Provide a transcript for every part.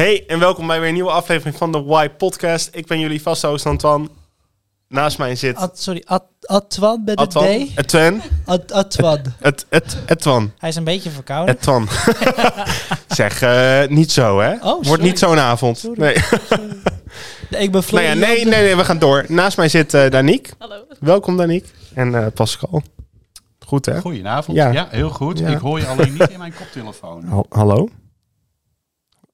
Hey en welkom bij weer een nieuwe aflevering van de Y Podcast. Ik ben jullie vaste host Antoine. Naast mij zit Ad, sorry, Ad, Adwan met het Atwan. D? Etwan. Ad, Adwan. Et, et, Etwan. Hij is een beetje verkouden. Etwan. zeg, eh, niet zo hè. sorry. Wordt niet zo'n avond. Sorry. Nee. Ik ben nou ja, nee, nee, nee, we gaan door. Naast mij zit eh Danique. Hallo. Welkom Danique. En eh, Pascal. Goed hè? Goedenavond. Ja. Ja, heel goed. Ja. Ik hoor je alleen niet in mijn koptelefoon. Ha- Hallo?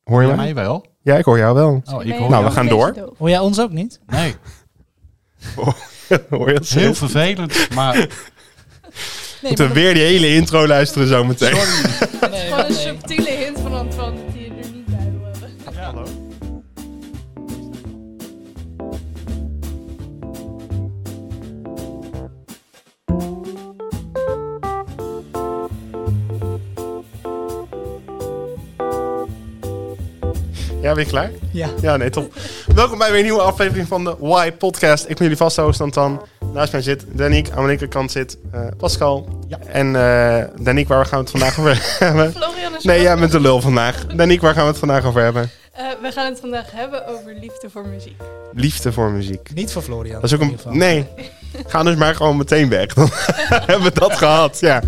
Hoor Hoor je je mij? wel? Ja, ik hoor jou wel. Oh, ik hoor Nou, jou. we gaan door. doof? Hoor jij ons ook niet? Nee, hoor je dat heel vervelend, maar Nee, Moeten we weer die hele intro luisteren zo meteen. sorry. nee, Gewoon een subtiele hint van Antoine Ja, ben je klaar? Ja. Ja, nee, top. Welkom bij weer een nieuwe aflevering van de Y Podcast. Ik ben jullie vaste host Anton. Naast mij zit Danique, aan mijn linkerkant zit eh, Pascal. Ja. En uh, Danique, waar gaan we het vandaag over hebben? Florian is Nee, jij ook. bent de lul vandaag. Danique, waar gaan we het vandaag over hebben? Eh, we gaan het vandaag hebben over liefde voor muziek. Liefde voor muziek. Niet voor Florian. Dat is ook een... Nee, ga dus maar gewoon meteen weg. Dan hebben we dat gehad, ja.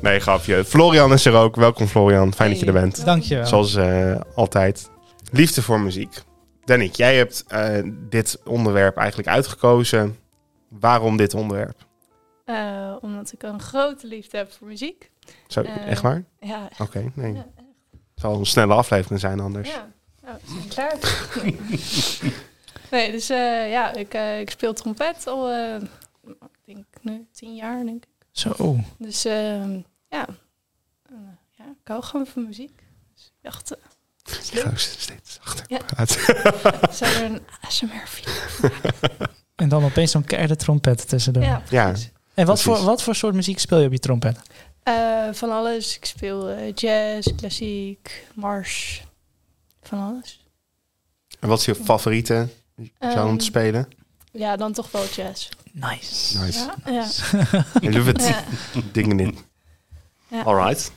Nee, grapje. Florian is er ook. Welkom Florian, fijn dat je er bent. Dankjewel. Zoals eh, altijd. Liefde voor muziek. Danique, jij hebt eh, dit onderwerp eigenlijk uitgekozen. Waarom dit onderwerp? Eh, omdat ik een grote liefde heb voor muziek. Zo, Eh, echt waar? Ja, Oké, nee. ja, Het zal een snelle aflevering zijn anders. ja. Oh, zijn we klaar? nee, dus eh, ja, ik, eh, ik speel trompet al, eh, ik denk nu tien jaar, denk ik. Zo. Dus ehm, ja. Eh, ja, ik hou gewoon van muziek. Dus ik dacht, dat is Ik ga ook steeds zachter Ja. praten. Zou er een ASMR-video En dan opeens zo'n keiharde trompet tussendoor. Ja, Ja. En wat voor, wat voor soort muziek speel je op je trompet? Eh, van alles. Ik speel eh, jazz, klassiek, mars. Van alles. En wat is je favoriete genre om te Ehm, spelen? Ja, dan toch wel jazz. Nice. Nice. Ja, ja. I love it. ja. Dingen in. Ja. Alright.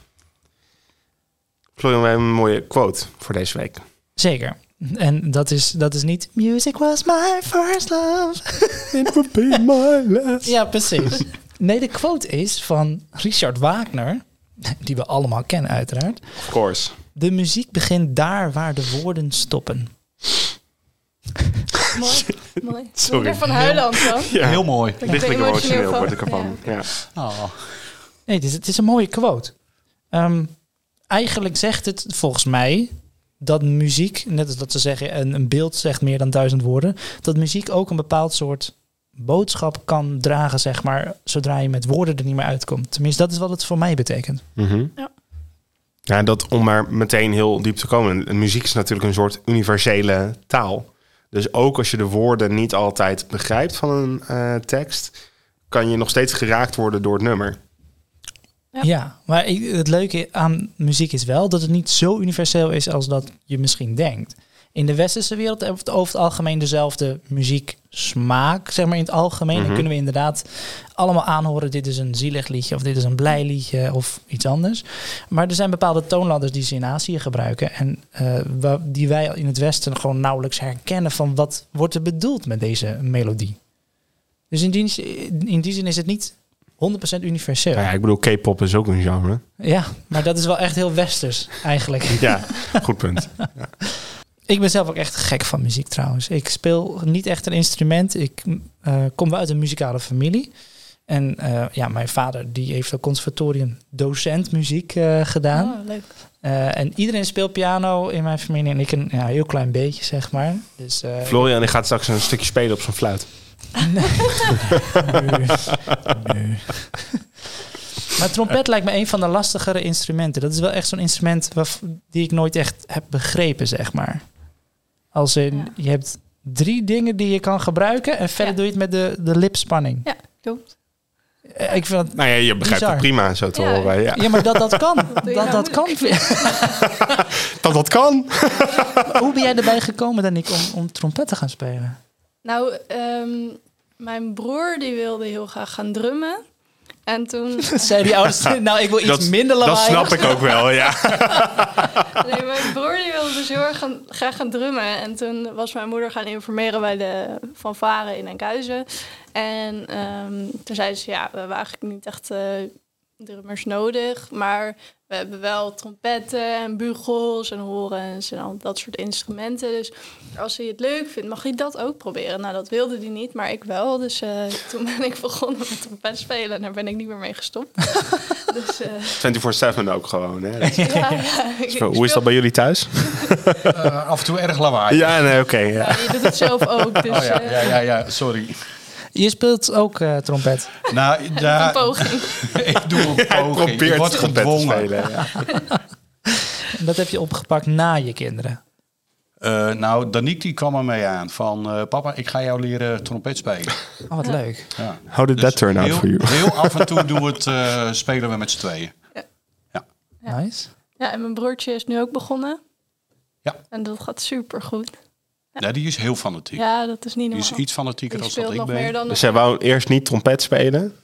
Florian, we hebben een mooie quote voor deze week. Zeker. En dat is, dat is niet... Music was my first love. It would be my last. Ja, precies. Nee, de quote is van Richard Wagner. Die we allemaal kennen uiteraard. Of course. De muziek begint daar waar de woorden stoppen. Mooi. Mooi. Sorry. Ik ervan huilen, Anton? Ja. Heel mooi. Ik ben Lichtelijk emotioneel van. word ik ervan. Ja. Oh. Nee, het is, het is een mooie quote. Ehm, eigenlijk zegt het volgens mij dat muziek, net als dat ze zeggen, een, een beeld zegt meer dan duizend woorden, dat muziek ook een bepaald soort boodschap kan dragen, zeg maar, zodra je met woorden er niet meer uitkomt. Tenminste, dat is wat het voor mij betekent. Mhm. Ja. Ja, dat om maar meteen heel diep te komen. En Muziek is natuurlijk een soort universele taal. Dus ook als je de woorden niet altijd begrijpt van een eh, tekst, kan je nog steeds geraakt worden door het nummer. Ja. Ja, maar ik- het leuke aan muziek is wel dat het niet zo universeel is als dat je misschien denkt. In de westerse wereld hebben we over het algemeen dezelfde muzieksmaak, zeg maar in het algemeen. Dan kunnen we inderdaad allemaal aanhoren, dit is een zielig liedje of dit is een blij liedje of iets anders. Maar er zijn bepaalde toonladders die ze in Azië gebruiken en eh, die wij in het westen gewoon nauwelijks herkennen van wat wordt er bedoeld met deze melodie. Dus in die, in die zin is het niet 100% universeel. Nou ja, ik bedoel, K-pop is ook een genre. Ja, maar dat is wel echt heel westers eigenlijk. Ja, goed punt. Ik ben zelf ook echt gek van muziek trouwens. Ik speel niet echt een instrument. Ik eh, kom wel uit een muzikale familie. En eh, ja, mijn vader die heeft ook conservatorium docent muziek eh, gedaan. Oh, leuk. Eh, en iedereen speelt piano in mijn familie en ik een ja, heel klein beetje, zeg maar. Dus, eh, Florian die gaat straks een stukje spelen op zijn fluit. Nee. Nee. Nee. Maar trompet lijkt me een van de lastigere instrumenten. Dat is wel echt zo'n instrument die ik nooit echt heb begrepen, zeg maar. Als in, Ja. je hebt drie dingen die je kan gebruiken en verder Ja. doe je het met de, de lipspanning. Ja, klopt. Eh, Ik vind dat, Nou ja, je begrijpt Bizar. het prima zo te Ja. horen. Ja. ja, maar dat dat kan. Dat nou dat kan. Dat dat kan. Hoe ben jij erbij gekomen, dan ik, om, om trompet te gaan spelen? Nou, ehm, mijn broer die wilde heel graag gaan drummen. En toen... Zei die ouders, nou ik wil iets Dat- minder Dat lawaai. snap ik ook wel, ja. Nee, mijn broer die wilde dus heel erg gaan, graag gaan drummen. En toen was mijn moeder gaan informeren bij de fanfare in Enkhuizen. En ehm, toen zei ze, ja, we hebben eigenlijk niet echt eh, drummers nodig. Maar we hebben wel trompetten en bugels en horens en al dat soort instrumenten. Dus als hij het leuk vindt, mag hij dat ook proberen. Nou, dat wilde hij niet, maar ik wel. Dus eh, toen ben ik begonnen met trompet spelen en daar ben ik niet meer mee gestopt. dus eh, 24-7 ook gewoon, hè. ja, ja, Hoe is dat bij jullie thuis? Eh, af en toe erg lawaai. Ja, nee, oké. ja. Ja, je doet het zelf ook. Dus Oh ja, eh, ja, ja, ja, sorry. Je speelt ook eh, trompet. Nou, een daar, poging. ik doe een poging. Ik probeert word trompet te gedwongen. spelen. Ja. En dat heb je opgepakt na je kinderen. Eh, nou, Danique die kwam er mee aan van... eh, papa, ik ga jou leren trompet spelen. Oh, wat leuk. Ja. How did that turn out heel, for you? heel af en toe doen we het, eh, spelen we met z'n tweeën. Ja. Nice. Ja, en mijn broertje is nu ook begonnen. Ja. En dat gaat super goed. Ja, die is heel fanatiek. Ja, dat is niet Die normaal. is iets fanatieker Die dan dat ik ben. dan... Dus jij wou eerst niet trompet spelen?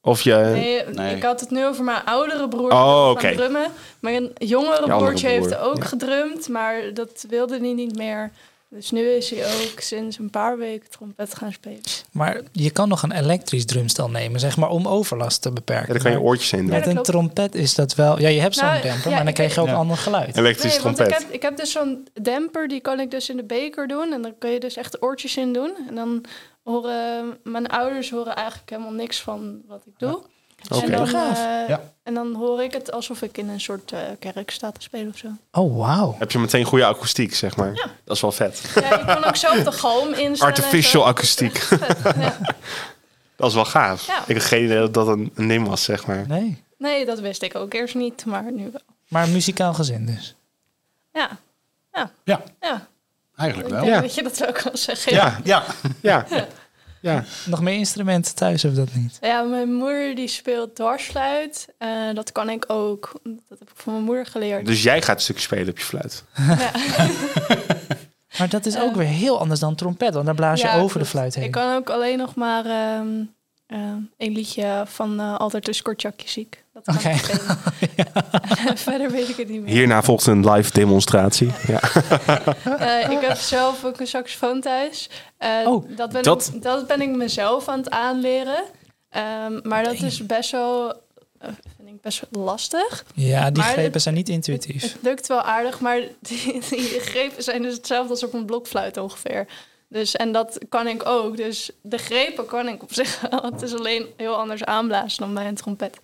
Of je... Nee, Nee. ik had het nu over mijn oudere broer. Oh, die oké. gaan drummen. Mijn jongere broertje heeft ook ja. gedrumd, maar dat wilde hij niet meer. Dus nu is hij ook sinds een paar weken trompet gaan spelen. Maar je kan nog een elektrisch drumstel nemen, zeg maar, om overlast te Ja, beperken. daar kan je oortjes in doen. Ja, Met een trompet is dat wel... Ja, je hebt zo'n Nou, demper, ja, maar dan krijg je ook Ja. ander geluid. Elektrisch Nee, want ik trompet. heb, ik heb dus zo'n demper, die kan ik dus in de beker doen. En dan kun je dus echt oortjes in doen. En dan horen mijn ouders horen eigenlijk helemaal niks van wat ik doe. Oké. En, dan, Gaaf. eh, Ja. en dan hoor ik het alsof ik in een soort eh, kerk sta te spelen of zo. Oh, wauw. Heb je meteen goede akoestiek, zeg maar. Dat is wel vet. Ja, je kan ook zelf de galm instellen. Artificial akoestiek. Ja. Dat is wel gaaf. Ja. Ik had geen idee dat dat een, een ding was, zeg maar. Nee. Nee, dat wist ik ook eerst niet, maar nu wel. Maar muzikaal gezin dus. Ja, Ja, ja. eigenlijk Ik wel. denk Ja. dat je dat wel kan zeggen. Ja, Ja, ja. Ja, Nog meer instrumenten thuis of dat niet? Ja, mijn moeder die speelt dwarsfluit. Eh, dat kan ik ook. Dat heb ik van mijn moeder geleerd. dus jij gaat een stukje spelen op je fluit. Ja. Maar dat is Eh. ook weer heel anders dan trompet, want daar blaas je Ja, over de fluit heen. Ik kan ook alleen nog maar ehm, ehm, een liedje van eh Altijd een Skortjakje ziek. Dat kan spelen. Verder weet ik het niet meer. Hierna volgt een live demonstratie. Ja. Eh, ik heb zelf ook een saxofoon thuis. Oh, dat, ben dat- Ik, dat ben ik mezelf aan het aanleren. Ehm, maar dat is best wel, eh, vind ik best wel lastig. Ja, die Maar grepen het- zijn niet intuïtief. Het lukt wel aardig, maar die, die grepen zijn dus hetzelfde als op een blokfluit ongeveer. Dus, en dat kan ik ook. Dus de grepen kan ik op zich wel. Het is alleen heel anders aanblazen dan bij een trompet.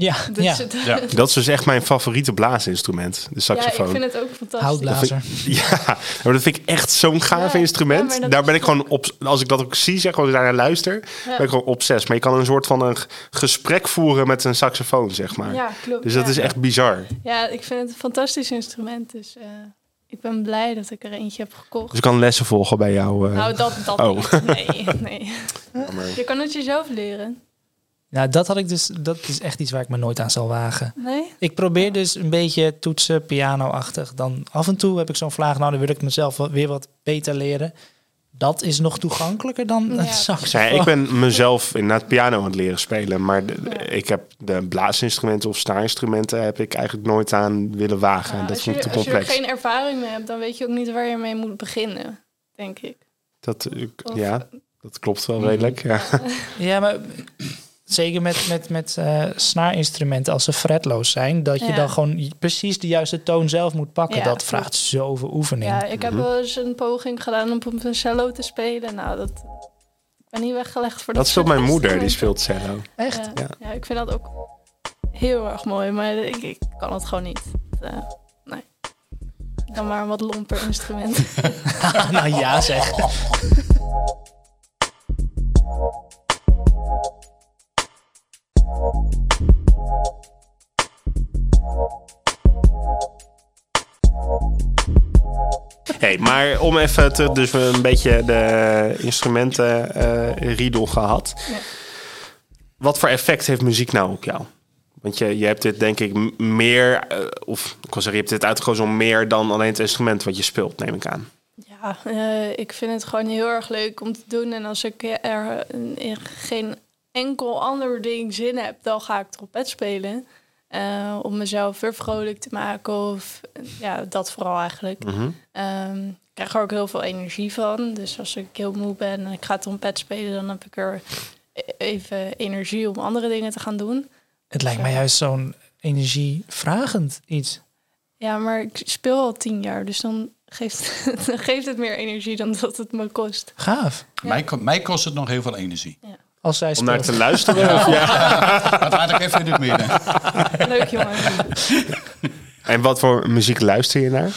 Ja, Dus ja. het- Ja. Dat is dus echt mijn favoriete blaasinstrument, de ja, ik saxofoon. vind het ook fantastisch. houtblazer. Ja, maar dat vind ik echt zo'n gaaf Ja, instrument. ja, Daar ben ik gewoon op. Als ik dat ook zie, zeg gewoon daar naar luister, ben ik gewoon obsess. Maar je kan een soort van een gesprek voeren met een saxofoon, zeg maar. Ja, klopt. Dus dat ja. is echt bizar. Ja, ik vind het een fantastisch instrument. Dus eh, ik ben blij dat ik er eentje heb gekocht. Dus ik kan lessen volgen bij jou. eh, Nou, dat, dat Oh. niet. Nee, nee. Je kan het jezelf leren. Nou, dat had ik dus. Dat is echt iets waar ik me nooit aan zal wagen. Nee? Ik probeer dus een beetje toetsen, piano-achtig. Dan af en toe heb ik zo'n vraag. Nou, dan wil ik mezelf weer wat beter leren. Dat is nog toegankelijker dan Ja. een saxofoon. Ja, ik ben mezelf inderdaad piano aan het leren spelen. Maar de- de- Ja. ik heb de blaasinstrumenten of staarinstrumenten heb ik eigenlijk nooit aan willen wagen. Ja, dat vond je, ik te als je er complex. geen ervaring mee hebt, dan weet je ook niet waar je mee moet beginnen, denk ik. Dat, ik- Of- ja, dat klopt wel redelijk. Ja. Ja, maar zeker met, met, met eh, snaarinstrumenten als ze fretloos zijn, dat je Ja. dan gewoon precies de juiste toon zelf moet pakken. Ja, dat vraagt zoveel oefening. Ja, ik heb Mhm. wel eens een poging gedaan om op een cello te spelen. Nou, dat ik ben niet weggelegd voor dat Dat speelt mijn moeder, die speelt cello. Echt? Ja, Ja. ja, ik vind dat ook heel erg mooi, maar ik, ik kan het gewoon niet. Eh, nee. Dan maar een wat lomper instrument. nou ja, zeg. Hey, maar om even te, dus we een beetje de instrumenten eh riedel gehad. Ja. Wat voor effect heeft muziek nou op jou? Want je, je hebt dit denk ik meer, eh, of ik zeggen, je hebt dit uitgekozen om meer dan alleen het instrument wat je speelt, neem ik aan. Ja, eh, ik vind het gewoon heel erg leuk om te doen. En als ik er geen enkel ander ding zin heb, dan ga ik trompet spelen. Eh, om mezelf weer vrolijk te maken. Of ja, dat vooral eigenlijk. Ehm, ik krijg er ook heel veel energie van. Dus als ik heel moe ben en ik ga trompet spelen, dan heb ik er e- even energie om andere dingen te gaan doen. Het lijkt mij juist zo'n energievragend iets. Ja, maar ik speel al tien jaar, dus dan geeft, dan geeft het meer energie dan dat het me kost. Gaaf. Mij, mij kost het nog heel veel energie. Als zij Om naar te luisteren? of ja? Dat laat ik even in het midden. Leuk jongen. En wat voor muziek luister je naar?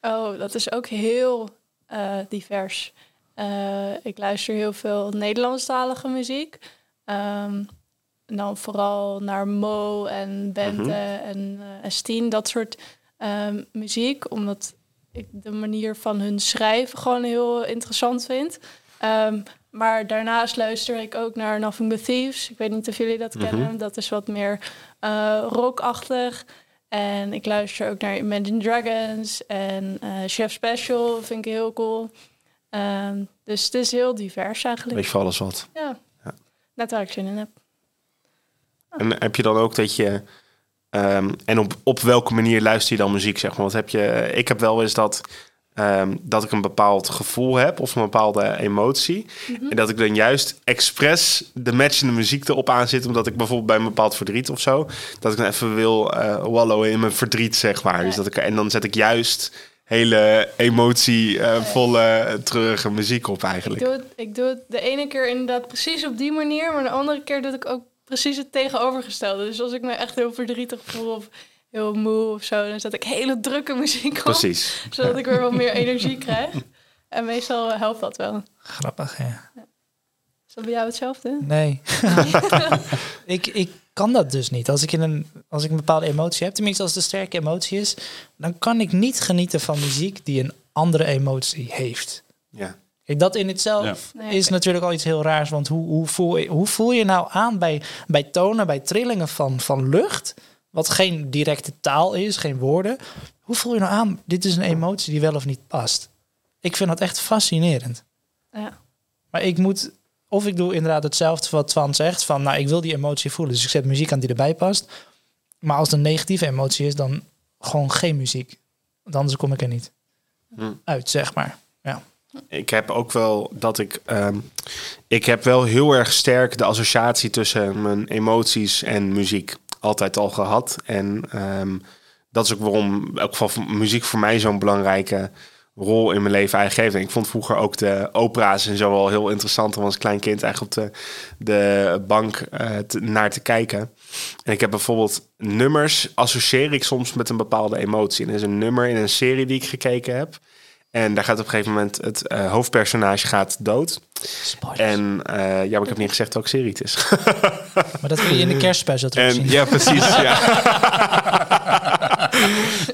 Oh, dat is ook heel eh, divers. Eh, ik luister heel veel Nederlandstalige muziek. Ehm, en dan vooral naar Mo en Bente en, eh en Stien, dat soort ehm, muziek. Omdat ik de manier van hun schrijven gewoon heel interessant vind. Ehm, maar daarnaast luister ik ook naar Nothing But Thieves. Ik weet niet of jullie dat kennen. Dat is wat meer eh, rockachtig. En ik luister ook naar Imagine Dragons en eh, Chef Special, vind ik heel cool. Ehm, dus het is heel divers eigenlijk. Weet je voor alles wat. Ja. net waar ik zin in heb. En heb je dan ook dat je... ehm, en op, op welke manier luister je dan muziek, zeg maar? Want heb je... Ik heb wel eens dat... ehm, dat ik een bepaald gevoel heb of een bepaalde emotie. En dat ik dan juist expres de matchende muziek erop aanzit. Omdat ik bijvoorbeeld bij een bepaald verdriet of zo. Dat ik dan even wil eh wallowen in mijn verdriet, zeg maar. Dus dat ik, en dan zet ik juist hele emotievolle, treurige muziek op Ik eigenlijk. doe, het, ik doe het de ene keer inderdaad precies op die manier, maar de andere keer doe ik ook precies het tegenovergestelde. Dus als ik me echt heel verdrietig voel of heel moe of zo, dan zet ik hele drukke muziek op. Precies. Zodat ik weer wat meer energie krijg. En meestal helpt dat wel. Grappig, ja. Is dat bij jou hetzelfde? Nee. ik, ik kan dat dus niet. Als ik, in een, als ik een bepaalde emotie heb, tenminste als het een sterke emotie is, dan kan ik niet genieten van muziek die een andere emotie heeft. Ja. Kijk, dat in itself Nee, is natuurlijk al iets heel raars. Want hoe, hoe, voel, je, hoe voel je nou aan bij, bij tonen, bij trillingen van, van lucht, wat geen directe taal is, geen woorden. Hoe voel je nou aan, dit is een emotie die wel of niet past? Ik vind dat echt fascinerend. Ja. Maar ik moet, of ik doe inderdaad hetzelfde wat Twan zegt, van nou, ik wil die emotie voelen, dus ik zet muziek aan die erbij past. Maar als het een negatieve emotie is, dan gewoon geen muziek. Want anders kom ik er niet Hm. uit, zeg maar. Ja. Ik heb ook wel dat ik. ehm, ik heb wel heel erg sterk de associatie tussen mijn emoties en muziek altijd al gehad. En ehm, dat is ook waarom elk geval muziek voor mij zo'n belangrijke rol in mijn leven eigenlijk heeft. En ik vond vroeger ook de opera's en zo wel heel interessant om als klein kind eigenlijk op de, de bank eh, naar te kijken. En ik heb bijvoorbeeld nummers associeer ik soms met een bepaalde emotie. En er is een nummer in een serie die ik gekeken heb. En daar gaat op een gegeven moment het eh, hoofdpersonage gaat dood. Spoilers. En eh, ja, maar ik heb niet gezegd welke serie het is. Maar dat kun je in de kerstspecial En, terugzien. ja, precies. ja.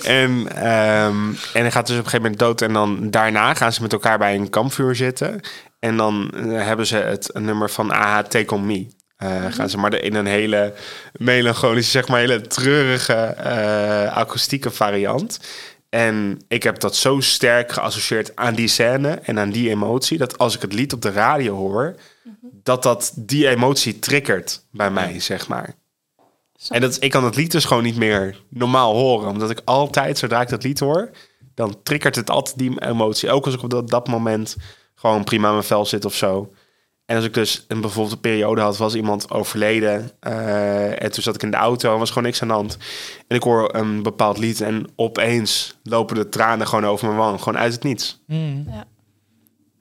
en, ehm, en hij gaat dus op een gegeven moment dood. En dan daarna gaan ze met elkaar bij een kampvuur zitten. En dan eh, hebben ze het nummer van AHA Take On Me. Eh, Gaan ze maar in een hele melancholische, zeg maar, hele treurige eh, akoestieke variant. En ik heb dat zo sterk geassocieerd aan die scène en aan die emotie... dat als ik het lied op de radio hoor... dat dat die emotie triggert bij mij, zeg maar. En dat, ik kan dat lied dus gewoon niet meer normaal horen. Omdat ik altijd, zodra ik dat lied hoor... dan triggert het altijd die emotie. Ook als ik op dat, dat moment gewoon prima in mijn vel zit of zo. En als ik dus een bijvoorbeeld een periode had, was iemand overleden. eh, en toen zat ik in de auto en was gewoon niks aan de hand. En ik hoor een bepaald lied en opeens lopen de tranen gewoon over mijn wang. Gewoon uit het niets. Mm. Ja.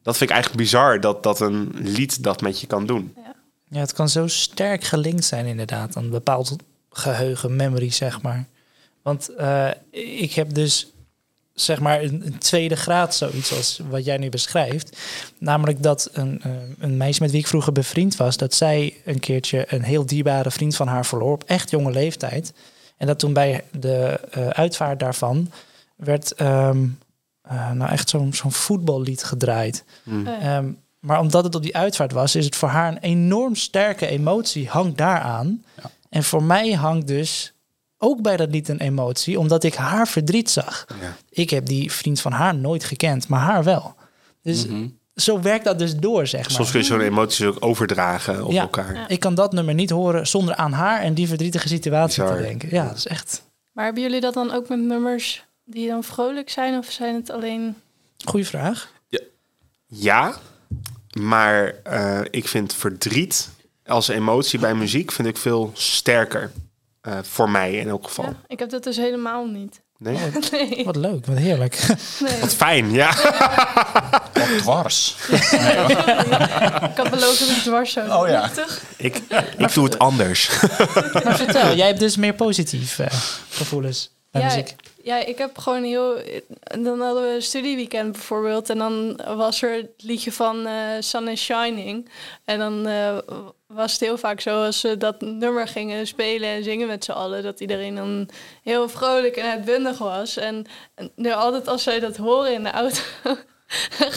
Dat vind ik eigenlijk bizar dat, dat een lied dat met je kan doen. Ja, het kan zo sterk gelinkt zijn inderdaad aan een bepaald geheugen, memory, zeg maar. Want eh, ik heb dus zeg maar een, een tweede graad zoiets als wat jij nu beschrijft. Namelijk dat een, eh, een meisje met wie ik vroeger bevriend was, dat zij een keertje een heel dierbare vriend van haar verloor op echt jonge leeftijd. En dat toen bij de eh, uitvaart daarvan werd ehm, eh, nou echt zo'n zo'n voetballied gedraaid. Hm. Eh, Ehm, maar omdat het op die uitvaart was, is het voor haar een enorm sterke emotie hangt daaraan. Ja. En voor mij hangt dus ook bij dat lied een emotie, omdat ik haar verdriet zag. Ja. Ik heb die vriend van haar nooit gekend, maar haar wel. Dus Mhm. zo werkt dat dus door, zeg maar. Soms kun je zo'n emoties ook overdragen op Ja. elkaar. Ik kan dat nummer niet horen zonder aan haar en die verdrietige situatie Bizar. te denken. Ja, dat is echt Maar hebben jullie dat dan ook met nummers die dan vrolijk zijn? Of zijn het alleen... een goede vraag. Ja, maar eh, ik vind verdriet als emotie bij muziek vind ik veel sterker. Eh, voor mij in elk geval. Ja, ik heb dat dus helemaal niet. Nee? Nee, Wat leuk, wat heerlijk. nee. Wat fijn, ja. Wat dwars. Ik had beloofd dat ik dwars zou doen. Oh ja. Ik, ik doe het anders. maar vertel, jij hebt dus meer positief eh, gevoelens bij Ja, muziek. ja, ik heb gewoon heel... Dan hadden we een studieweekend bijvoorbeeld. En dan was er het liedje van eh, Sun is Shining. En dan eh, was het heel vaak zo als we dat nummer gingen spelen en zingen met z'n allen... dat iedereen dan heel vrolijk en uitbundig was. En, en nu altijd als zij dat horen in de auto...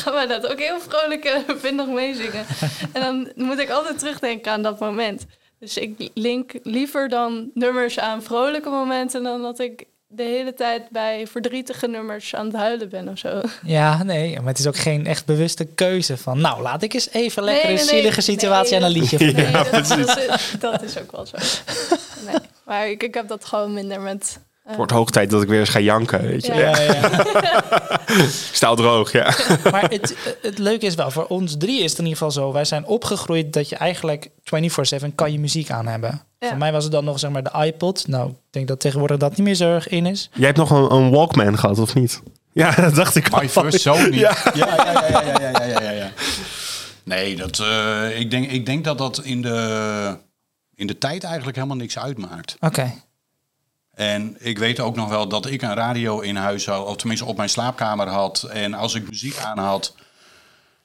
gaan wij dat ook heel vrolijk en uitbundig meezingen. en dan moet ik altijd terugdenken aan dat moment. Dus ik link liever dan nummers aan vrolijke momenten... dan dat ik de hele tijd bij verdrietige nummers aan het huilen ben of zo. Ja, nee, maar het is ook geen echt bewuste keuze van... nou, laat ik eens even lekker Nee, een nee. zielige situatie Nee, en een liedje Nee, van dat, dat, is, dat is ook wel zo. Nee. Maar ik, ik heb dat gewoon minder met het wordt hoog tijd dat ik weer eens ga janken. Weet je. Ja, ja, ja. Staal droog, ja. maar het, het leuke is wel, voor ons drie is het in ieder geval zo. Wij zijn opgegroeid dat je eigenlijk 24-7 kan je muziek aan hebben. Voor mij was het dan nog zeg maar de iPod. Nou, ik denk dat tegenwoordig dat niet meer zo erg in is. Jij hebt nog een, een Walkman gehad, of niet? Ja, dat dacht ik My al. Ah, first Sony. Ja. Ja, ja, ja, ja, ja, ja, ja, ja. Nee, dat, eh, ik, denk, ik denk dat dat in de, in de tijd eigenlijk helemaal niks uitmaakt. Oké. En ik weet ook nog wel dat ik een radio in huis had, of tenminste op mijn slaapkamer had. En als ik muziek aan had,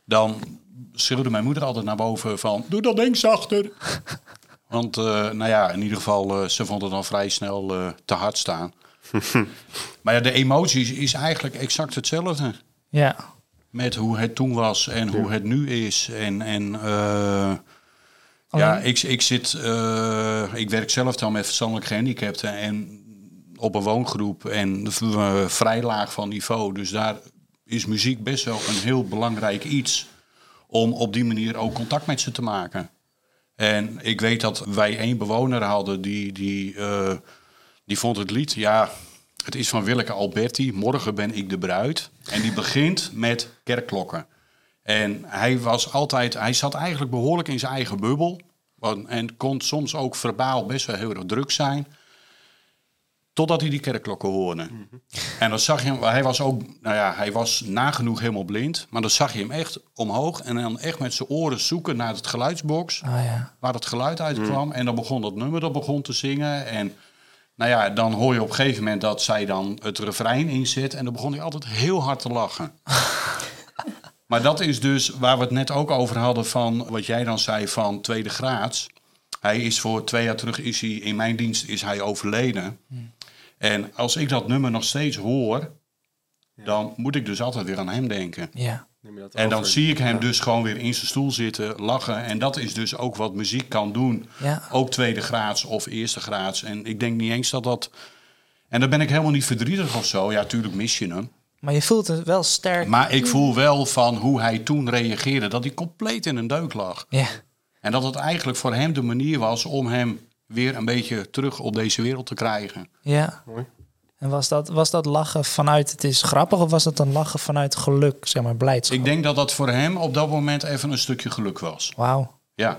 dan schreeuwde mijn moeder altijd naar boven van... Doe dat ding zachter. Want, eh, nou ja, in ieder geval, eh, ze vond het dan vrij snel eh, te hard staan. maar ja, de emoties is eigenlijk exact hetzelfde. ja. Met hoe het toen was en hoe het nu is. En, en eh, ja, ik, ik zit, eh, ik werk zelf dan met verstandelijk gehandicapten en op een woongroep en vrij laag van niveau. Dus daar is muziek best wel een heel belangrijk iets om op die manier ook contact met ze te maken. En ik weet dat wij één bewoner hadden die, die, eh, die vond het lied, ja, het is van Willeke Alberti, Morgen ben ik de bruid. En die begint met kerkklokken. En hij was altijd, hij zat eigenlijk behoorlijk in zijn eigen bubbel. En kon soms ook verbaal best wel heel erg druk zijn. Totdat hij die kerkklokken hoorde. En dan zag je hem, hij was ook, nou ja, hij was nagenoeg helemaal blind. Maar dan zag je hem echt omhoog en dan echt met zijn oren zoeken naar het geluidsbox. Ah ja. Waar het geluid uitkwam. En dan begon dat nummer, dat begon te zingen. En nou ja, dan hoor je op een gegeven moment dat zij dan het refrein inzet. En dan begon hij altijd heel hard te lachen. maar dat is dus waar we het net ook over hadden van wat jij dan zei van tweede graads. Hij is voor twee jaar terug, is hij, in mijn dienst is hij overleden. En als ik dat nummer nog steeds hoor, dan moet ik dus altijd weer aan hem denken. Ja. En dan zie ik hem dus gewoon weer in zijn stoel zitten, lachen. En dat is dus ook wat muziek kan doen. Ja. Ook tweede graads of eerste graads. En ik denk niet eens dat dat... En dan ben ik helemaal niet verdrietig of zo. Ja, tuurlijk mis je hem. Maar je voelt het wel sterk. Maar ik voel wel van hoe hij toen reageerde... dat hij compleet in een deuk lag. Ja. En dat het eigenlijk voor hem de manier was om hem weer een beetje terug op deze wereld te krijgen. Ja. Mooi. En was dat, was dat lachen vanuit het is grappig of was dat een lachen vanuit geluk, zeg maar, blijdschap? Ik denk dat dat voor hem op dat moment even een stukje geluk was. Wauw. Ja.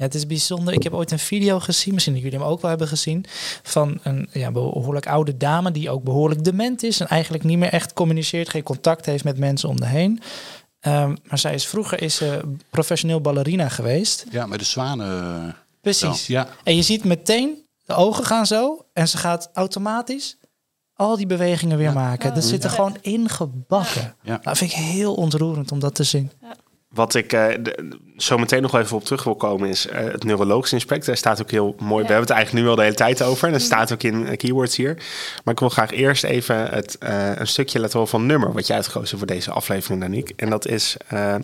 Ja, het is bijzonder. Ik heb ooit een video gezien, misschien dat jullie hem ook wel hebben gezien, van een ja, behoorlijk oude dame die ook behoorlijk dement is en eigenlijk niet meer echt communiceert, geen contact heeft met mensen om de heen. Ehm, maar zij is vroeger is ze professioneel ballerina geweest. Ja, met de zwanen... Precies. Ja. En je ziet meteen, de ogen gaan zo en ze gaat automatisch al die bewegingen weer maken. Dat zit er gewoon ingebakken. Ja. Dat vind ik heel ontroerend om dat te zien. Wat ik eh, de- zo meteen nog even op terug wil komen is eh, het neurologisch inspect. Daar staat ook heel mooi. We hebben het eigenlijk nu al de hele tijd over. En dat staat ook in eh, keywords hier. Maar ik wil graag eerst even het, eh, een stukje laten horen van nummer wat jij uitgekozen voor deze aflevering, Daniek. En dat is eh,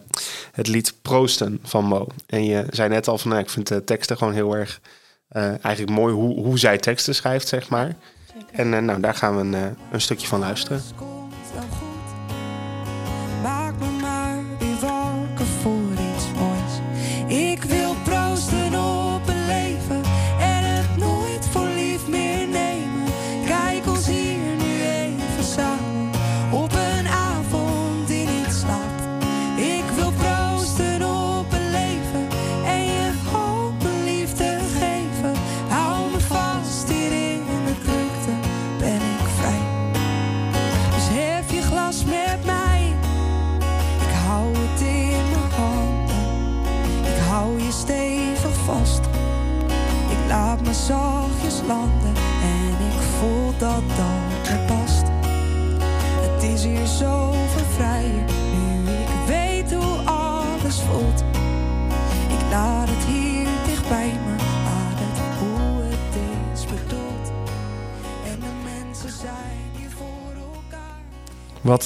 het lied Proosten van Mo. En je zei net al van, nou, ik vind de teksten gewoon heel erg eh, eigenlijk mooi hoe, hoe zij teksten schrijft, zeg maar. En eh, nou, daar gaan we een, eh, een stukje van luisteren.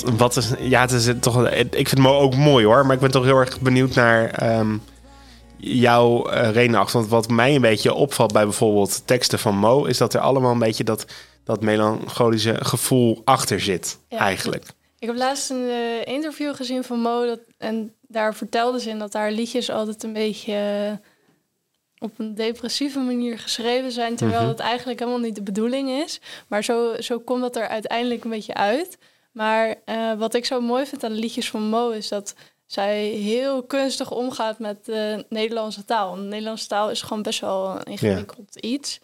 Wat, wat is, ja, het is toch, ik vind het mo- ook mooi hoor, maar ik ben toch heel erg benieuwd naar ehm, jouw eh reden achter. Want wat mij een beetje opvalt bij bijvoorbeeld teksten van Mo, is dat er allemaal een beetje dat, dat melancholische gevoel achter zit, Ja. eigenlijk. Ik heb laatst een eh, interview gezien van Mo. Dat, en daar vertelde ze in dat haar liedjes altijd een beetje eh, op een depressieve manier geschreven zijn. Terwijl Mhm. het eigenlijk helemaal niet de bedoeling is. Maar zo, zo komt dat er uiteindelijk een beetje uit. Maar eh, wat ik zo mooi vind aan de liedjes van Mo is dat zij heel kunstig omgaat met de Nederlandse taal. De Nederlandse taal is gewoon best wel een ingewikkeld iets.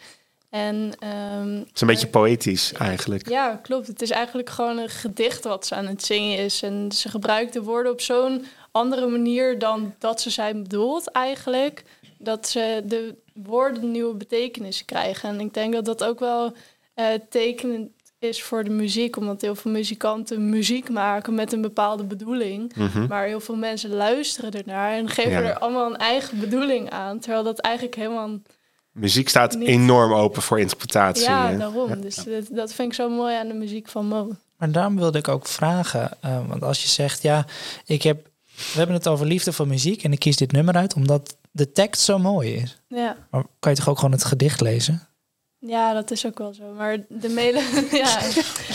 En, ehm, Het is een beetje poëtisch eigenlijk. ja, klopt. Het is eigenlijk gewoon een gedicht wat ze aan het zingen is. En ze gebruikt de woorden op zo'n andere manier dan dat ze zijn bedoeld eigenlijk. Dat ze de woorden nieuwe betekenis krijgen. En ik denk dat dat ook wel eh, tekenend is voor de muziek. Omdat heel veel muzikanten muziek maken met een bepaalde bedoeling. Mhm. Maar heel veel mensen luisteren ernaar en geven Ja. er allemaal een eigen bedoeling aan. Terwijl dat eigenlijk helemaal Muziek staat Niet- enorm open voor interpretatie. Ja, daarom. Dus dat, dat vind ik zo mooi aan de muziek van Mo. Maar daarom wilde ik ook vragen, eh, want als je zegt, ja, ik heb, we hebben het over liefde voor muziek en ik kies dit nummer uit omdat de tekst zo mooi is. Ja. Maar kan je toch ook gewoon het gedicht lezen? Ja, dat is ook wel zo. Maar de mailen... ja.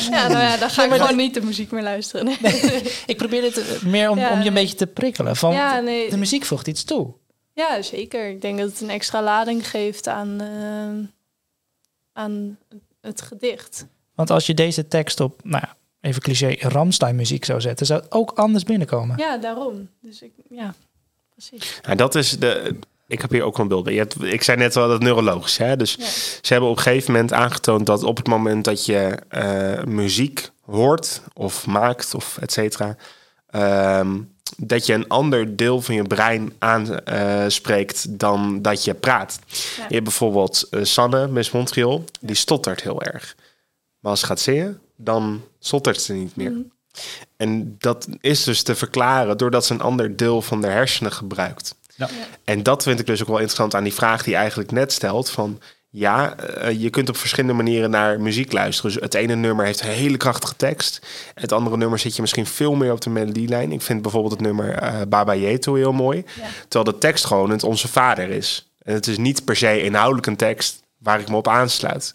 ja, nou ja, dan ga ik maar gewoon niet de muziek meer luisteren. Nee. Ik probeer dit eh, meer om, Ja, om je een beetje te prikkelen. Van, Ja, nee. De muziek voegt iets toe. Ja, zeker. Ik denk dat het een extra lading geeft aan, eh, aan het gedicht. Want als je deze tekst op, nou ja, even cliché, Ramstein muziek zou zetten, zou het ook anders binnenkomen. Ja, daarom. Dus ik, ja, precies. Nou, dat is de. Ik heb hier ook wel een beeld bij. Ik zei net wel dat neurologisch. Hè? Dus Ja. ze hebben op een gegeven moment aangetoond dat op het moment dat je eh, muziek hoort of maakt of et cetera, ehm, dat je een ander deel van je brein aanspreekt dan dat je praat. Ja. Je hebt bijvoorbeeld eh, Sanne, Miss Montreal, die stottert heel erg. Maar als ze gaat zingen, dan stottert ze niet meer. Mhm. En dat is dus te verklaren doordat ze een ander deel van de hersenen gebruikt. Ja. En dat vind ik dus ook wel interessant aan die vraag die eigenlijk net stelt. Van ja, eh, je kunt op verschillende manieren naar muziek luisteren. Dus het ene nummer heeft een hele krachtige tekst. Het andere nummer zit je misschien veel meer op de melodielijn. Ik vind bijvoorbeeld het nummer eh, Baba Yeto heel mooi. Ja. Terwijl de tekst gewoon het Onze Vader is. En het is niet per se inhoudelijk een tekst waar ik me op aansluit.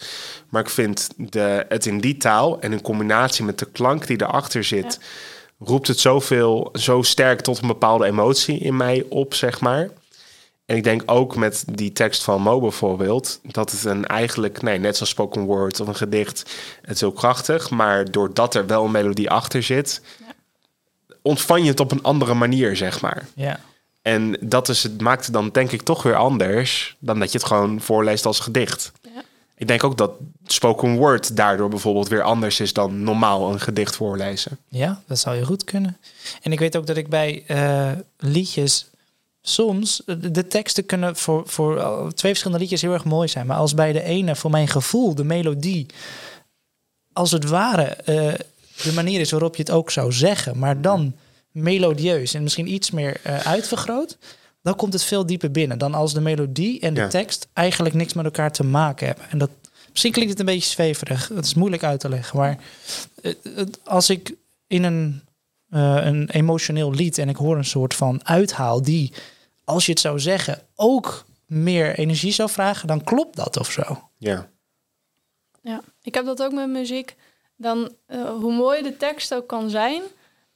Maar ik vind de, het in die taal en in combinatie met de klank die erachter zit... roept het zoveel, zo sterk tot een bepaalde emotie in mij op, zeg maar. En ik denk ook met die tekst van Mo bijvoorbeeld... dat het een eigenlijk, nee, net zoals spoken word of een gedicht... het is heel krachtig, maar doordat er wel een melodie achter zit... ontvang je het op een andere manier, zeg maar. Ja. En dat is, het maakt het dan denk ik toch weer anders dan dat je het gewoon voorleest als gedicht. Ik denk ook dat spoken word daardoor bijvoorbeeld weer anders is dan normaal een gedicht voorlezen. Ja, dat zou je goed kunnen. En ik weet ook dat ik bij eh, liedjes soms de, de teksten kunnen voor, voor eh, twee verschillende liedjes heel erg mooi zijn. Maar als bij de ene voor mijn gevoel de melodie als het ware eh, de manier is waarop je het ook zou zeggen, maar dan melodieus en misschien iets meer eh, uitvergroot, dan komt het veel dieper binnen dan als de melodie en de Ja. tekst eigenlijk niks met elkaar te maken hebben. En dat misschien klinkt het een beetje zweverig, het is moeilijk uit te leggen, maar eh, het- als ik in een, eh, een emotioneel lied en ik hoor een soort van uithaal die, als je het zou zeggen, ook meer energie zou vragen, dan klopt dat of zo. Ja, Ja, ik heb dat ook met muziek. Dan, eh, hoe mooi de tekst ook kan zijn.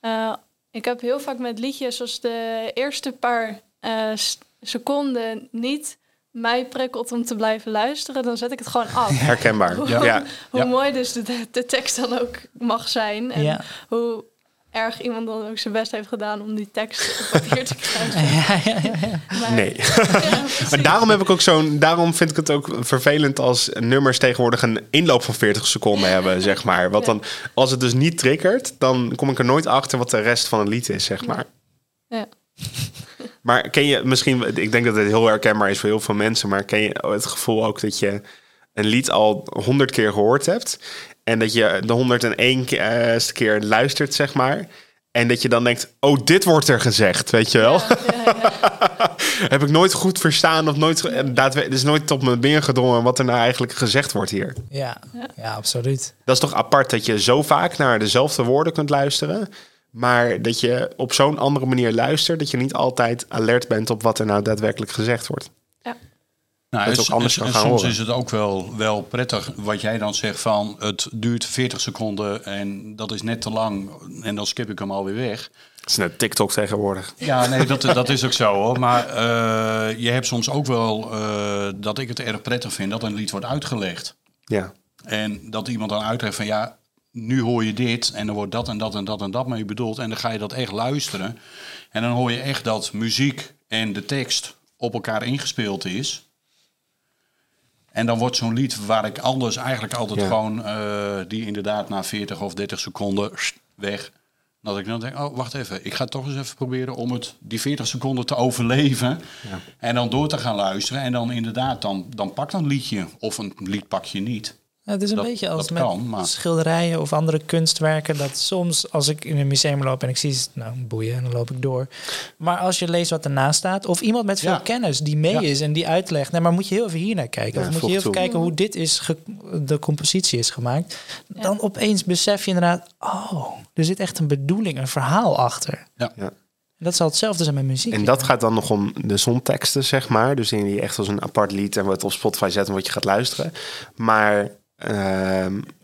eh, ik heb heel vaak met liedjes als de eerste paar eh, s- seconden niet mij prikkelt om te blijven luisteren, dan zet ik het gewoon af. herkenbaar. Ja. Ja. Hoe Ja. mooi dus de, de tekst dan ook mag zijn. En Ja. hoe erg iemand dan ook zijn best heeft gedaan om die tekst op papier te krijgen. Ja, ja, ja, ja. Maar, Nee. Maar daarom heb ik ook zo'n. Daarom vind ik het ook vervelend als nummers tegenwoordig een inloop van 40 seconden hebben, zeg maar. Want Ja. dan, als het dus niet triggert, dan kom ik er nooit achter wat de rest van het lied is, zeg maar. Ja. Maar ken je misschien, ik denk dat het heel herkenbaar is voor heel veel mensen, maar ken je het gevoel ook dat je een lied al honderd keer gehoord hebt En dat je de 101 ke- eh, keer luistert, zeg maar. En dat je dan denkt, oh, dit wordt er gezegd, weet je wel? Ja, ja, ja. Heb ik nooit goed verstaan of nooit... Het is nooit tot me binnengedrongen wat er nou eigenlijk gezegd wordt hier. Ja, ja, absoluut. Dat is toch apart dat je zo vaak naar dezelfde woorden kunt luisteren... maar dat je op zo'n andere manier luistert... dat je niet altijd alert bent op wat er nou daadwerkelijk gezegd wordt. Nou, Dat het en- ook anders en- kan en gaan soms horen. is het ook wel, wel prettig wat jij dan zegt van het duurt 40 seconden en dat is net te lang en dan skip ik hem alweer weg. Het is net TikTok tegenwoordig. Ja, nee, dat, dat is ook zo hoor. Maar eh, je hebt soms ook wel eh, dat ik het erg prettig vind dat een lied wordt uitgelegd. Ja, En dat iemand dan uitlegt van ja, nu hoor je dit en dan wordt dat en dat en dat en dat mee bedoeld. En dan ga je dat echt luisteren. En dan hoor je echt dat muziek en de tekst op elkaar ingespeeld is. En dan wordt zo'n lied waar ik anders eigenlijk altijd Ja. gewoon, eh, die inderdaad na 40 of 30 seconden weg. Dat ik dan denk, oh wacht even, ik ga toch eens even proberen om het die 40 seconden te overleven. En dan door te gaan luisteren. En dan inderdaad, dan, dan pakt een liedje of een lied pak je niet. Ja, het is een Dat- beetje als met kan, maar- schilderijen of andere kunstwerken. Dat soms als ik in een museum loop en ik zie, nou boeien, en dan loop ik door. Maar als je leest wat ernaast staat, of iemand met veel Ja. kennis die mee Ja. is en die uitlegt, nee, maar moet je heel even hier naar kijken. Ja, of moet je heel even toe. kijken hoe dit is, ge- de compositie is gemaakt. Dan opeens besef je inderdaad, oh, er zit echt een bedoeling, een verhaal achter. Ja. Dat zal hetzelfde zijn met muziek. En dat gaat dan nog om de zonteksten, zeg maar. Dus in die echt als een apart lied en wat op Spotify zet en wat je gaat luisteren. Maar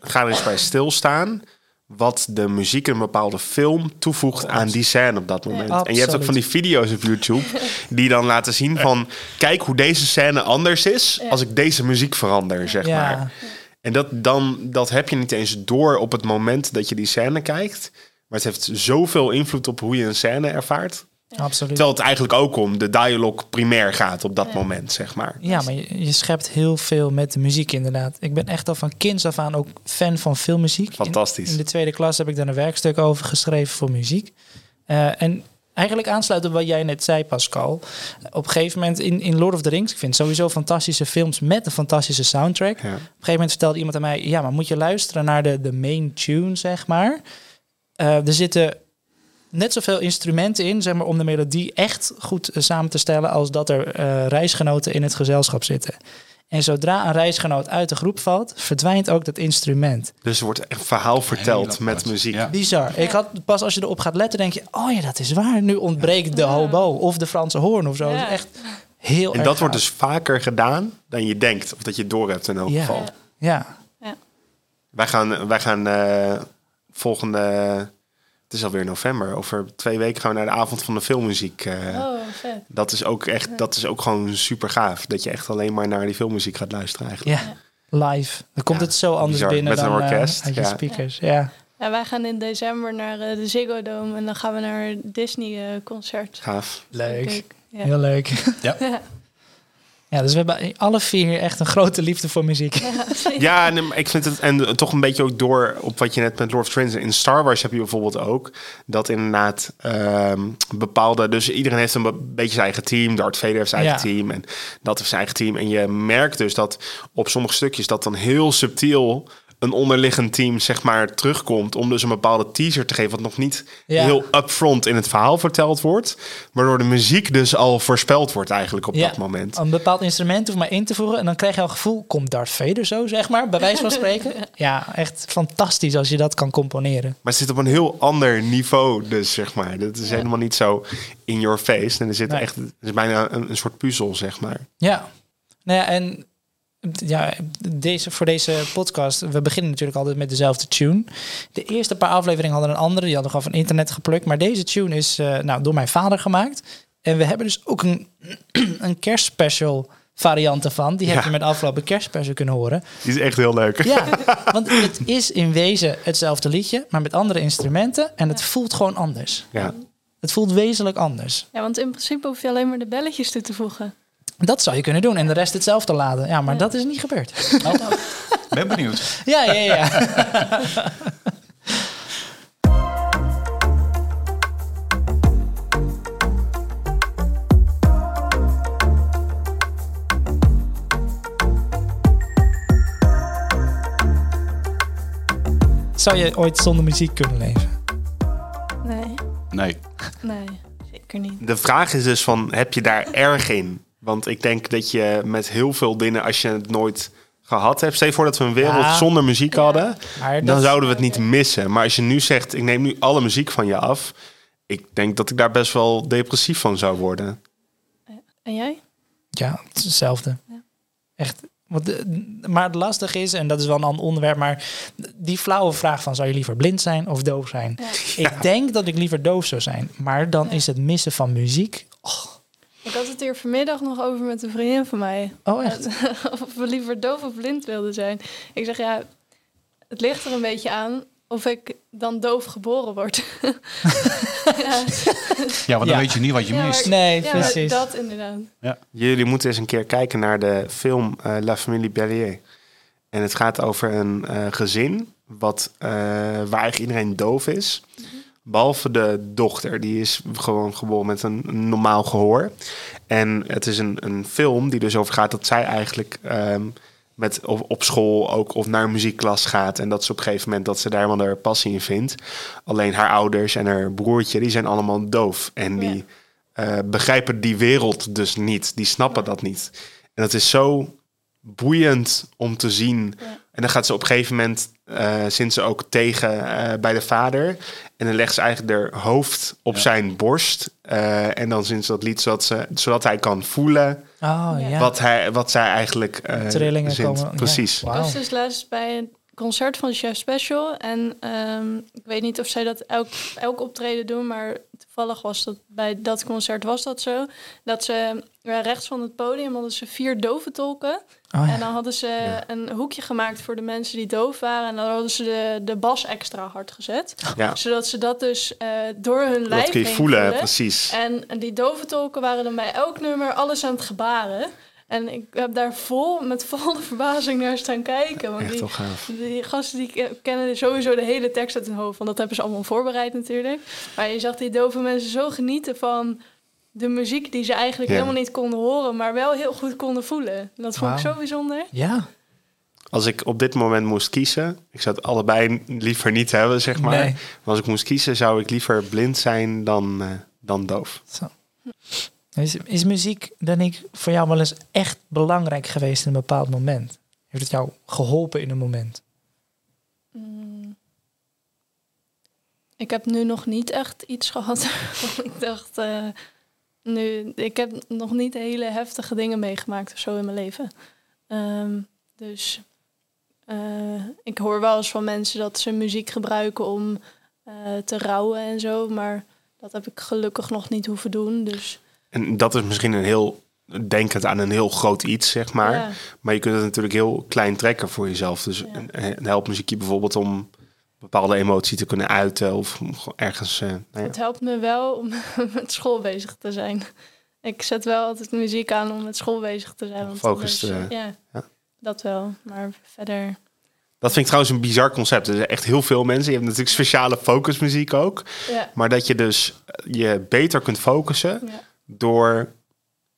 ga er eens bij stilstaan wat de muziek in een bepaalde film toevoegt aan die scène op dat moment. en je hebt ook van die video's op YouTube die dan laten zien van... kijk hoe deze scène anders is als ik deze muziek verander, zeg Ja. maar. En dat, dan, dat heb je niet eens door op het moment dat je die scène kijkt. Maar het heeft zoveel invloed op hoe je een scène ervaart. Absoluut. Terwijl het eigenlijk ook om de dialoog primair gaat op dat moment, zeg maar. Ja, maar je, je schept heel veel met de muziek inderdaad. Ik ben echt al van kinds af aan ook fan van filmmuziek. Fantastisch. In, de tweede klas heb ik daar een werkstuk over geschreven voor muziek. Eh, en eigenlijk aansluiten op wat jij net zei, Pascal. Op een gegeven moment in, in Lord of the Rings, ik vind sowieso fantastische films met een fantastische soundtrack. Ja. Op een gegeven moment vertelde iemand aan mij, ja, maar moet je luisteren naar de, de main tune, zeg maar. Eh, er zitten net zoveel instrumenten in, zeg maar, om de melodie echt goed eh, samen te stellen, als dat er eh, reisgenoten in het gezelschap zitten. En zodra een reisgenoot uit de groep valt, verdwijnt ook dat instrument. Dus er wordt een verhaal verteld Heel met muziek. Ja. Bizar. Ik had pas als je erop gaat letten, denk je: oh ja, dat is waar. Nu ontbreekt de hobo of de Franse hoorn of zo. Ja. Dat is echt heel En dat wordt dus vaker gedaan dan je denkt. Of dat je het door hebt in elk Ja. geval. Ja, Wij gaan, wij gaan eh, volgende... Het is alweer november. Over twee weken gaan we naar de avond van de filmmuziek. eh. Oh, vet. Dat is ook echt, dat is ook gewoon super gaaf. Dat je echt alleen maar naar die filmmuziek gaat luisteren eigenlijk. ja. Live. Dan komt Ja, het zo anders bizar. binnen Met een dan eh, orkest, uit je ja. speakers. Ja. Ja, wij gaan in december naar eh, de Ziggo Dome en dan gaan we naar een Disney-concert. Gaaf. Leuk. Ja. Heel leuk. Ja. Ja, dus we hebben alle vier echt een grote liefde voor muziek. Ja, en ik vind het en toch een beetje ook door op wat je net met Lord of the Rings. In Star Wars heb je bijvoorbeeld ook dat inderdaad ehm, bepaalde. Dus iedereen heeft een be- beetje zijn eigen team. Darth Vader heeft zijn eigen Ja. team en dat heeft zijn eigen team. En je merkt dus dat op sommige stukjes dat dan heel subtiel een onderliggend team zeg maar terugkomt om dus een bepaalde teaser te geven wat nog niet Ja. heel upfront in het verhaal verteld wordt, waardoor de muziek dus al voorspeld wordt eigenlijk op Ja, dat moment. Een bepaald instrument hoeft maar in te voeren. En dan krijg je al het gevoel, komt Darth Vader zo, zeg maar, bij wijze van spreken. Ja, echt fantastisch als je dat kan componeren. Maar het zit op een heel ander niveau, dus zeg maar. Dat is helemaal niet zo in your face. En er zit Nee. echt, het is bijna een, een soort puzzel, zeg maar. Ja, nou ja, en ja, deze, voor deze podcast, we beginnen natuurlijk altijd met dezelfde tune. De eerste paar afleveringen hadden een andere, die hadden gewoon van internet geplukt. Maar deze tune is eh, nou, door mijn vader gemaakt. En we hebben dus ook een, een kerstspecial variant ervan. Die heb Ja. je met de afgelopen kerstspecial kunnen horen. Die is echt heel leuk. Ja, want het is in wezen hetzelfde liedje, maar met andere instrumenten. En het voelt gewoon anders. Ja. Het voelt wezenlijk anders. Ja, want in principe hoef je alleen maar de belletjes toe te voegen. Dat zou je kunnen doen en de rest hetzelfde laden. Ja, maar Ja. dat is niet gebeurd. Ben benieuwd. Ja, ja, ja. Zou je ooit zonder muziek kunnen leven? Nee, Nee. nee, zeker niet. De vraag is dus van, heb je daar erg in? Want ik denk dat je met heel veel dingen, als je het nooit gehad hebt... Stel je voor dat we een wereld Ja. zonder muziek Ja. hadden... Maar dan zouden we het niet missen. Maar als je nu zegt, ik neem nu alle muziek van je af... ik denk dat ik daar best wel depressief van zou worden. En jij? Ja, het is hetzelfde. Ja. Echt. Want maar het lastige is, en dat is wel een ander onderwerp, maar die flauwe vraag van zou je liever blind zijn of doof zijn? Ja. Ik denk dat ik liever doof zou zijn, maar dan Ja. is het missen van muziek. Ik had het hier vanmiddag nog over met een vriendin van mij. Oh, echt? of we liever doof of blind wilden zijn. Ik zeg ja, het ligt er een beetje aan of ik dan doof geboren word. ja, Ja, want dan Ja. weet je niet wat je Ja, maar- mist. Nee, precies. dat inderdaad. Jullie moeten eens een keer kijken naar de film eh, La Famille Bellier. En het gaat over een eh, gezin wat, eh, waar eigenlijk iedereen doof is. Behalve de dochter, die is gewoon geboren met een, normaal gehoor. En het is een, een film die dus over gaat dat zij eigenlijk ehm, met, op, op school ook of naar een muziekklas gaat. En dat ze op een gegeven moment dat ze daar helemaal haar passie in vindt. Alleen haar ouders en haar broertje, die zijn allemaal doof. En die eh, begrijpen die wereld dus niet. Die snappen dat niet. En dat is zo boeiend om te zien. Ja. En dan gaat ze op een gegeven moment, eh sinds ze ook tegen eh, bij de vader. En dan legt ze eigenlijk haar hoofd op Ja. zijn borst. Eh, en dan sinds dat lied, zodat, ze, zodat hij kan voelen Oh ja. wat, hij, wat zij eigenlijk eh Trillingen zint. komen. ja. Precies. Ik Wauw. was dus laatst bij een concert van Chef Special. En ehm, ik weet niet of zij dat elk, elk optreden doen, maar toevallig was dat bij dat concert was dat zo. Dat ze ja, rechts van het podium hadden ze vier dove tolken. Oh, ja. En dan hadden ze Ja. een hoekje gemaakt voor de mensen die doof waren. En dan hadden ze de, de bas extra hard gezet. Zodat ze dat dus eh, door hun lijf dat kun je heen voelen, precies. En en die dove tolken waren dan bij elk nummer alles aan het gebaren. En ik heb daar vol, met volle verbazing naar staan kijken. Want Echt die, gaaf. die gasten die ke- kennen sowieso de hele tekst uit hun hoofd. Want dat hebben ze allemaal voorbereid natuurlijk. Maar je zag die dove mensen zo genieten van de muziek die ze eigenlijk Ja. helemaal niet konden horen. Maar wel heel goed konden voelen. En dat vond ik zo bijzonder. ja. Als ik op dit moment moest kiezen, ik zou het allebei liever niet hebben, zeg maar. Nee. Maar als ik moest kiezen, zou ik liever blind zijn dan, eh, dan doof. Zo. Is, is muziek, denk ik, voor jou wel eens echt belangrijk geweest in een bepaald moment? Heeft het jou geholpen in een moment? Mm. Ik heb nu nog niet echt iets gehad. ik dacht, eh, nu, ik heb nog niet hele heftige dingen meegemaakt of zo in mijn leven. Ehm, dus eh, ik hoor wel eens van mensen dat ze muziek gebruiken om eh, te rouwen en zo. Maar dat heb ik gelukkig nog niet hoeven doen. Dus En dat is misschien een heel, denkend aan een heel groot iets, zeg maar. ja. Maar je kunt het natuurlijk heel klein trekken voor jezelf. Dus Ja. een, een helpmuziekje bijvoorbeeld om bepaalde emotie te kunnen uiten of ergens. eh, nou ja. Het helpt me wel om met school bezig te zijn. Ik zet wel altijd muziek aan om met school bezig te zijn. Want anders, eh, ja, ja. dat wel. Maar verder... Dat vind ik trouwens een bizar concept. Er zijn echt heel veel mensen. Je hebt natuurlijk speciale focusmuziek ook. Ja, Maar dat je dus je beter kunt focussen ja, door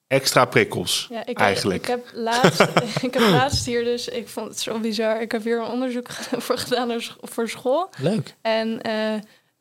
extra prikkels. ja ik, Eigenlijk. Ik heb, laatst, ik heb laatst hier dus... Ik vond het zo bizar. Ik heb hier een onderzoek voor gedaan voor school. Leuk. En eh,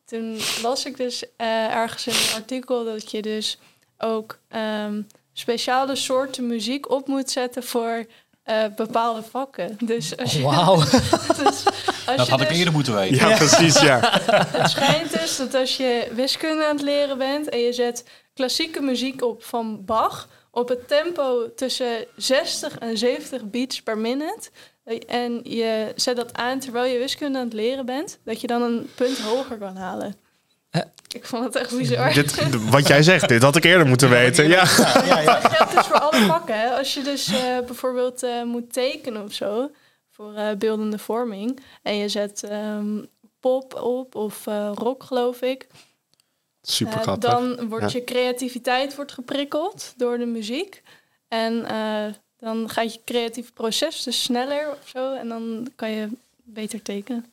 toen las ik dus eh, ergens in een artikel... dat je dus ook ehm, speciale soorten muziek op moet zetten... voor eh, bepaalde vakken. Dus als je, Wauw. dus als Dat je had ik dus- eerder moeten weten. Ja, precies. Ja. Het schijnt dus dat als je wiskunde aan het leren bent en je zet klassieke muziek op van Bach op het tempo tussen 60 en 70 beats per minute en je zet dat aan terwijl je wiskunde aan het leren bent, dat je dan een punt hoger kan halen. Ik vond het echt bizar. dit, wat jij zegt, dit had ik eerder moeten weten. Ja. Dat geldt dus voor alle vakken. Hè? Als je dus eh, bijvoorbeeld eh, moet tekenen of zo, voor eh, beeldende vorming, en je zet ehm, pop op of eh, rock, geloof ik, Super eh, dan wordt Ja. je creativiteit wordt geprikkeld door de muziek. En eh, dan gaat je creatieve proces dus sneller of zo, en dan kan je beter tekenen.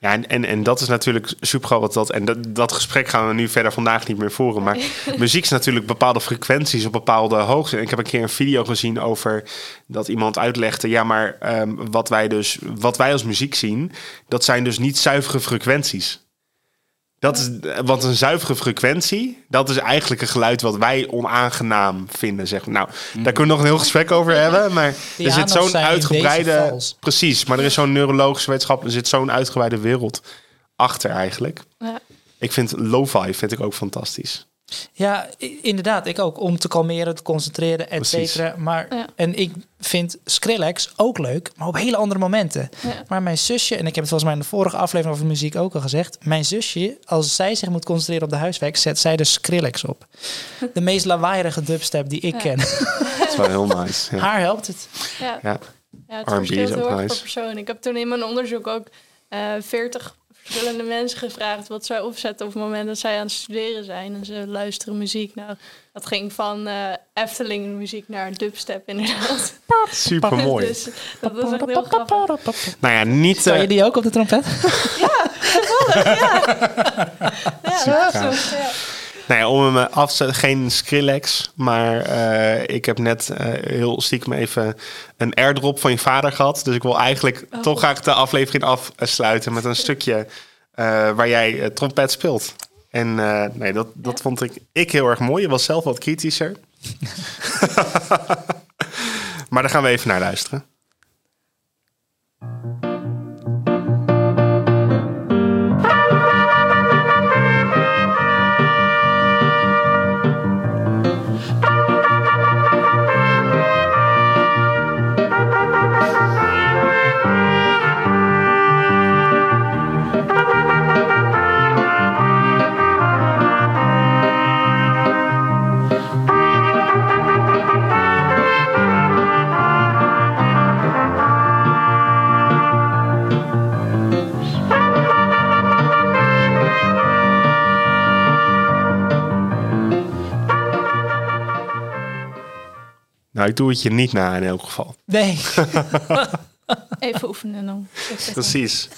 Ja, en, en, en dat is natuurlijk super groot. Dat, en dat, dat gesprek gaan we nu verder vandaag niet meer voeren. Maar muziek is natuurlijk bepaalde frequenties op bepaalde hoogte. En ik heb een keer een video gezien over dat iemand uitlegde... ja, maar ehm, wat, wij dus, wat wij als muziek zien... dat zijn dus niet zuivere frequenties. Dat is, want een zuivere frequentie, dat is eigenlijk een geluid wat wij onaangenaam vinden. Zeg. maar. Nou, daar kunnen we nog een heel gesprek over hebben. Maar er Piano's zit zo'n uitgebreide. Precies, maar er is zo'n neurologische wetenschap, er zit zo'n uitgebreide wereld achter eigenlijk. Ja. Ik vind lo-fi vind ik ook fantastisch. Ja, inderdaad. Ik ook. Om te kalmeren, te concentreren, et cetera. Maar, Ja. En ik vind Skrillex ook leuk, maar op hele andere momenten. Ja. Maar mijn zusje, en ik heb het volgens mij in de vorige aflevering over muziek ook al gezegd. Mijn zusje, als zij zich moet concentreren op de huiswerk, zet zij de Skrillex op. De meest lawaaierige dubstep die ik Ja. ken. Dat is wel heel nice. Ja. Haar helpt het. Ja. Ja. Ja, het R&B verschilt is ook heel erg nice. per persoon. Ik heb toen in mijn onderzoek ook eh 40 verschillende mensen gevraagd wat zij opzetten op het moment dat zij aan het studeren zijn en ze luisteren muziek. Nou, dat ging van eh Efteling muziek naar dubstep inderdaad. Super mooi. dus dat was echt heel grappig. Nou ja, niet. Zou eh, je die ook op de trompet? Ja, zo, ja. Nou ja, om hem eh, af te geen Skrillex. Maar eh, ik heb net eh, heel stiekem even een airdrop van je vader gehad. Dus ik wil eigenlijk Oh. toch graag de aflevering afsluiten met een stukje waar jij trompet speelt. En nee, dat, dat vond ik, ik heel erg mooi. Je was zelf wat kritischer. maar daar gaan we even naar luisteren. Ik doe het je niet na in elk geval. Nee. Even oefenen dan. Precies.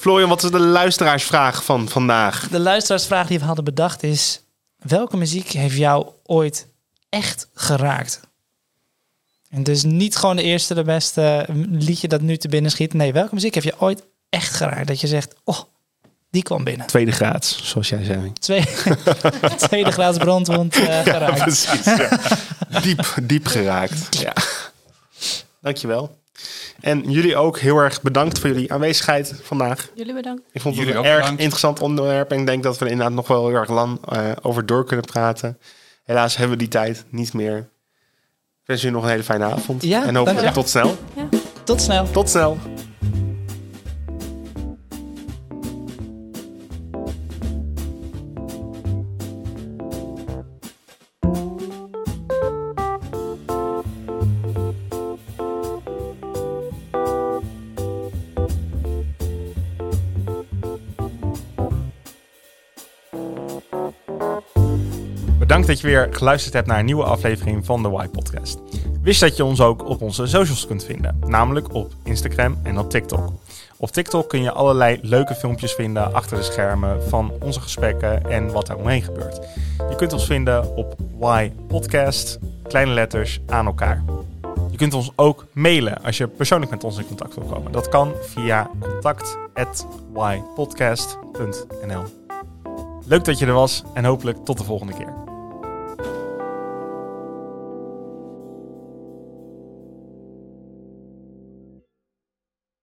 Florian, wat is de luisteraarsvraag van vandaag? De luisteraarsvraag die we hadden bedacht is... Welke muziek heeft jou ooit echt geraakt? En dus niet gewoon de eerste, de beste liedje dat nu te binnen schiet. Nee, welke muziek heb je ooit echt geraakt? Dat je zegt, oh, die kwam binnen. Tweede graads, zoals jij zei. Twee, tweede graads brandwond eh, geraakt. Precies, ja. diep, diep geraakt. Ja. Dankjewel. En jullie ook heel erg bedankt voor jullie aanwezigheid vandaag. Jullie bedankt. Ik vond het Jullie een ook erg bedankt. interessant onderwerp. En ik denk dat we er inderdaad nog wel heel erg lang eh, over door kunnen praten. Helaas hebben we die tijd niet meer. Ik wens jullie nog een hele fijne avond. Ja, en hopelijk tot snel. Tot snel. Tot snel. Je weer geluisterd hebt naar een nieuwe aflevering van de Y Podcast. Wist dat je ons ook op onze socials kunt vinden, namelijk op Instagram en op TikTok. Op TikTok kun je allerlei leuke filmpjes vinden achter de schermen van onze gesprekken en wat daar omheen gebeurt. Je kunt ons vinden op Y Podcast, kleine letters aan elkaar. Je kunt ons ook mailen als je persoonlijk met ons in contact wil komen. Dat kan via contact@ypodcast.nl. Leuk dat je er was en hopelijk tot de volgende keer.